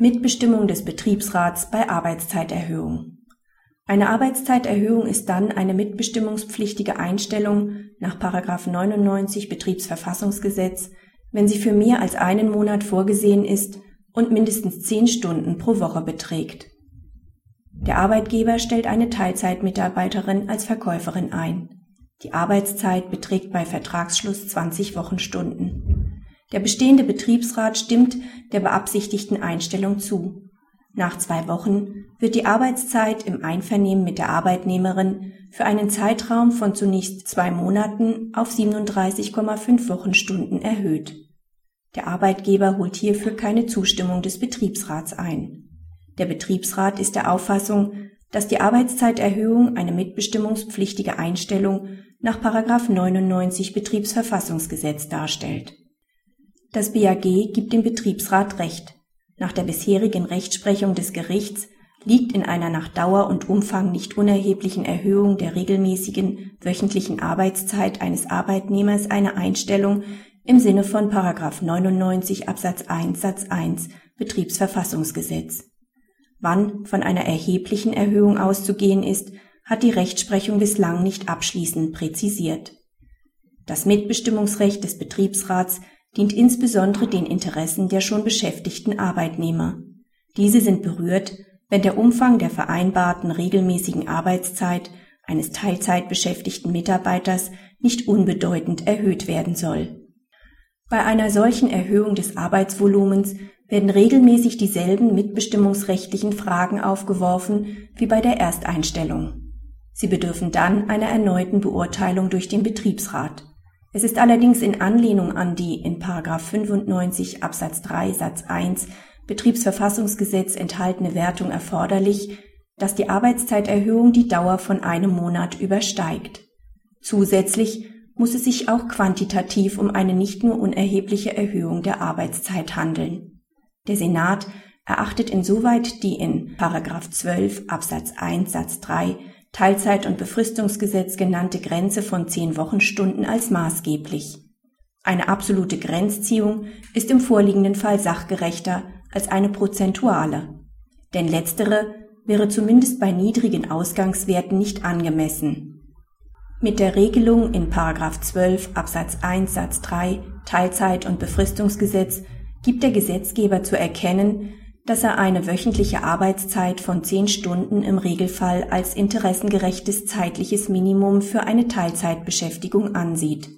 Mitbestimmung des Betriebsrats bei Arbeitszeiterhöhung. Eine Arbeitszeiterhöhung ist dann eine mitbestimmungspflichtige Einstellung nach 99 Betriebsverfassungsgesetz, wenn sie für mehr als einen Monat vorgesehen ist und mindestens zehn Stunden pro Woche beträgt. Der Arbeitgeber stellt eine Teilzeitmitarbeiterin als Verkäuferin ein. Die Arbeitszeit beträgt bei Vertragsschluss 20 Wochenstunden. Der bestehende Betriebsrat stimmt der beabsichtigten Einstellung zu. Nach zwei Wochen wird die Arbeitszeit im Einvernehmen mit der Arbeitnehmerin für einen Zeitraum von zunächst zwei Monaten auf 37,5 Wochenstunden erhöht. Der Arbeitgeber holt hierfür keine Zustimmung des Betriebsrats ein. Der Betriebsrat ist der Auffassung, dass die Arbeitszeiterhöhung eine mitbestimmungspflichtige Einstellung nach 99 Betriebsverfassungsgesetz darstellt das BAG gibt dem Betriebsrat Recht. Nach der bisherigen Rechtsprechung des Gerichts liegt in einer nach Dauer und Umfang nicht unerheblichen Erhöhung der regelmäßigen wöchentlichen Arbeitszeit eines Arbeitnehmers eine Einstellung im Sinne von 99 Absatz 1 Satz 1 Betriebsverfassungsgesetz. Wann von einer erheblichen Erhöhung auszugehen ist, hat die Rechtsprechung bislang nicht abschließend präzisiert. Das Mitbestimmungsrecht des Betriebsrats dient insbesondere den Interessen der schon beschäftigten Arbeitnehmer. Diese sind berührt, wenn der Umfang der vereinbarten regelmäßigen Arbeitszeit eines Teilzeitbeschäftigten Mitarbeiters nicht unbedeutend erhöht werden soll. Bei einer solchen Erhöhung des Arbeitsvolumens werden regelmäßig dieselben mitbestimmungsrechtlichen Fragen aufgeworfen wie bei der Ersteinstellung. Sie bedürfen dann einer erneuten Beurteilung durch den Betriebsrat. Es ist allerdings in Anlehnung an die in 95 Absatz 3 Satz 1 Betriebsverfassungsgesetz enthaltene Wertung erforderlich, dass die Arbeitszeiterhöhung die Dauer von einem Monat übersteigt. Zusätzlich muss es sich auch quantitativ um eine nicht nur unerhebliche Erhöhung der Arbeitszeit handeln. Der Senat erachtet insoweit die in 12 Absatz 1 Satz 3 Teilzeit- und Befristungsgesetz genannte Grenze von zehn Wochenstunden als maßgeblich. Eine absolute Grenzziehung ist im vorliegenden Fall sachgerechter als eine prozentuale, denn letztere wäre zumindest bei niedrigen Ausgangswerten nicht angemessen. Mit der Regelung in 12 Absatz 1 Satz 3 Teilzeit- und Befristungsgesetz gibt der Gesetzgeber zu erkennen, dass er eine wöchentliche Arbeitszeit von zehn Stunden im Regelfall als interessengerechtes zeitliches Minimum für eine Teilzeitbeschäftigung ansieht.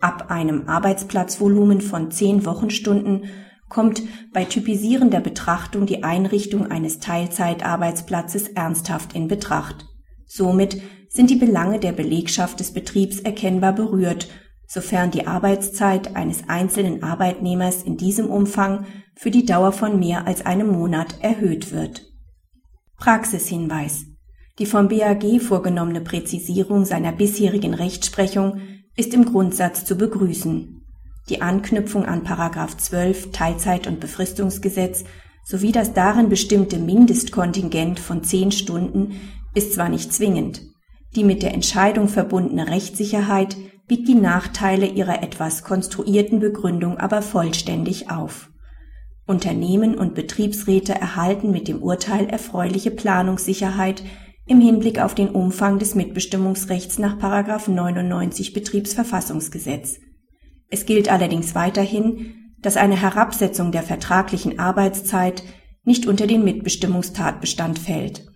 Ab einem Arbeitsplatzvolumen von zehn Wochenstunden kommt bei typisierender Betrachtung die Einrichtung eines Teilzeitarbeitsplatzes ernsthaft in Betracht. Somit sind die Belange der Belegschaft des Betriebs erkennbar berührt sofern die Arbeitszeit eines einzelnen Arbeitnehmers in diesem Umfang für die Dauer von mehr als einem Monat erhöht wird. Praxishinweis Die vom BAG vorgenommene Präzisierung seiner bisherigen Rechtsprechung ist im Grundsatz zu begrüßen. Die Anknüpfung an 12 Teilzeit- und Befristungsgesetz sowie das darin bestimmte Mindestkontingent von zehn Stunden ist zwar nicht zwingend, die mit der Entscheidung verbundene Rechtssicherheit wiegt die Nachteile ihrer etwas konstruierten Begründung aber vollständig auf. Unternehmen und Betriebsräte erhalten mit dem Urteil erfreuliche Planungssicherheit im Hinblick auf den Umfang des Mitbestimmungsrechts nach 99 Betriebsverfassungsgesetz. Es gilt allerdings weiterhin, dass eine Herabsetzung der vertraglichen Arbeitszeit nicht unter den Mitbestimmungstatbestand fällt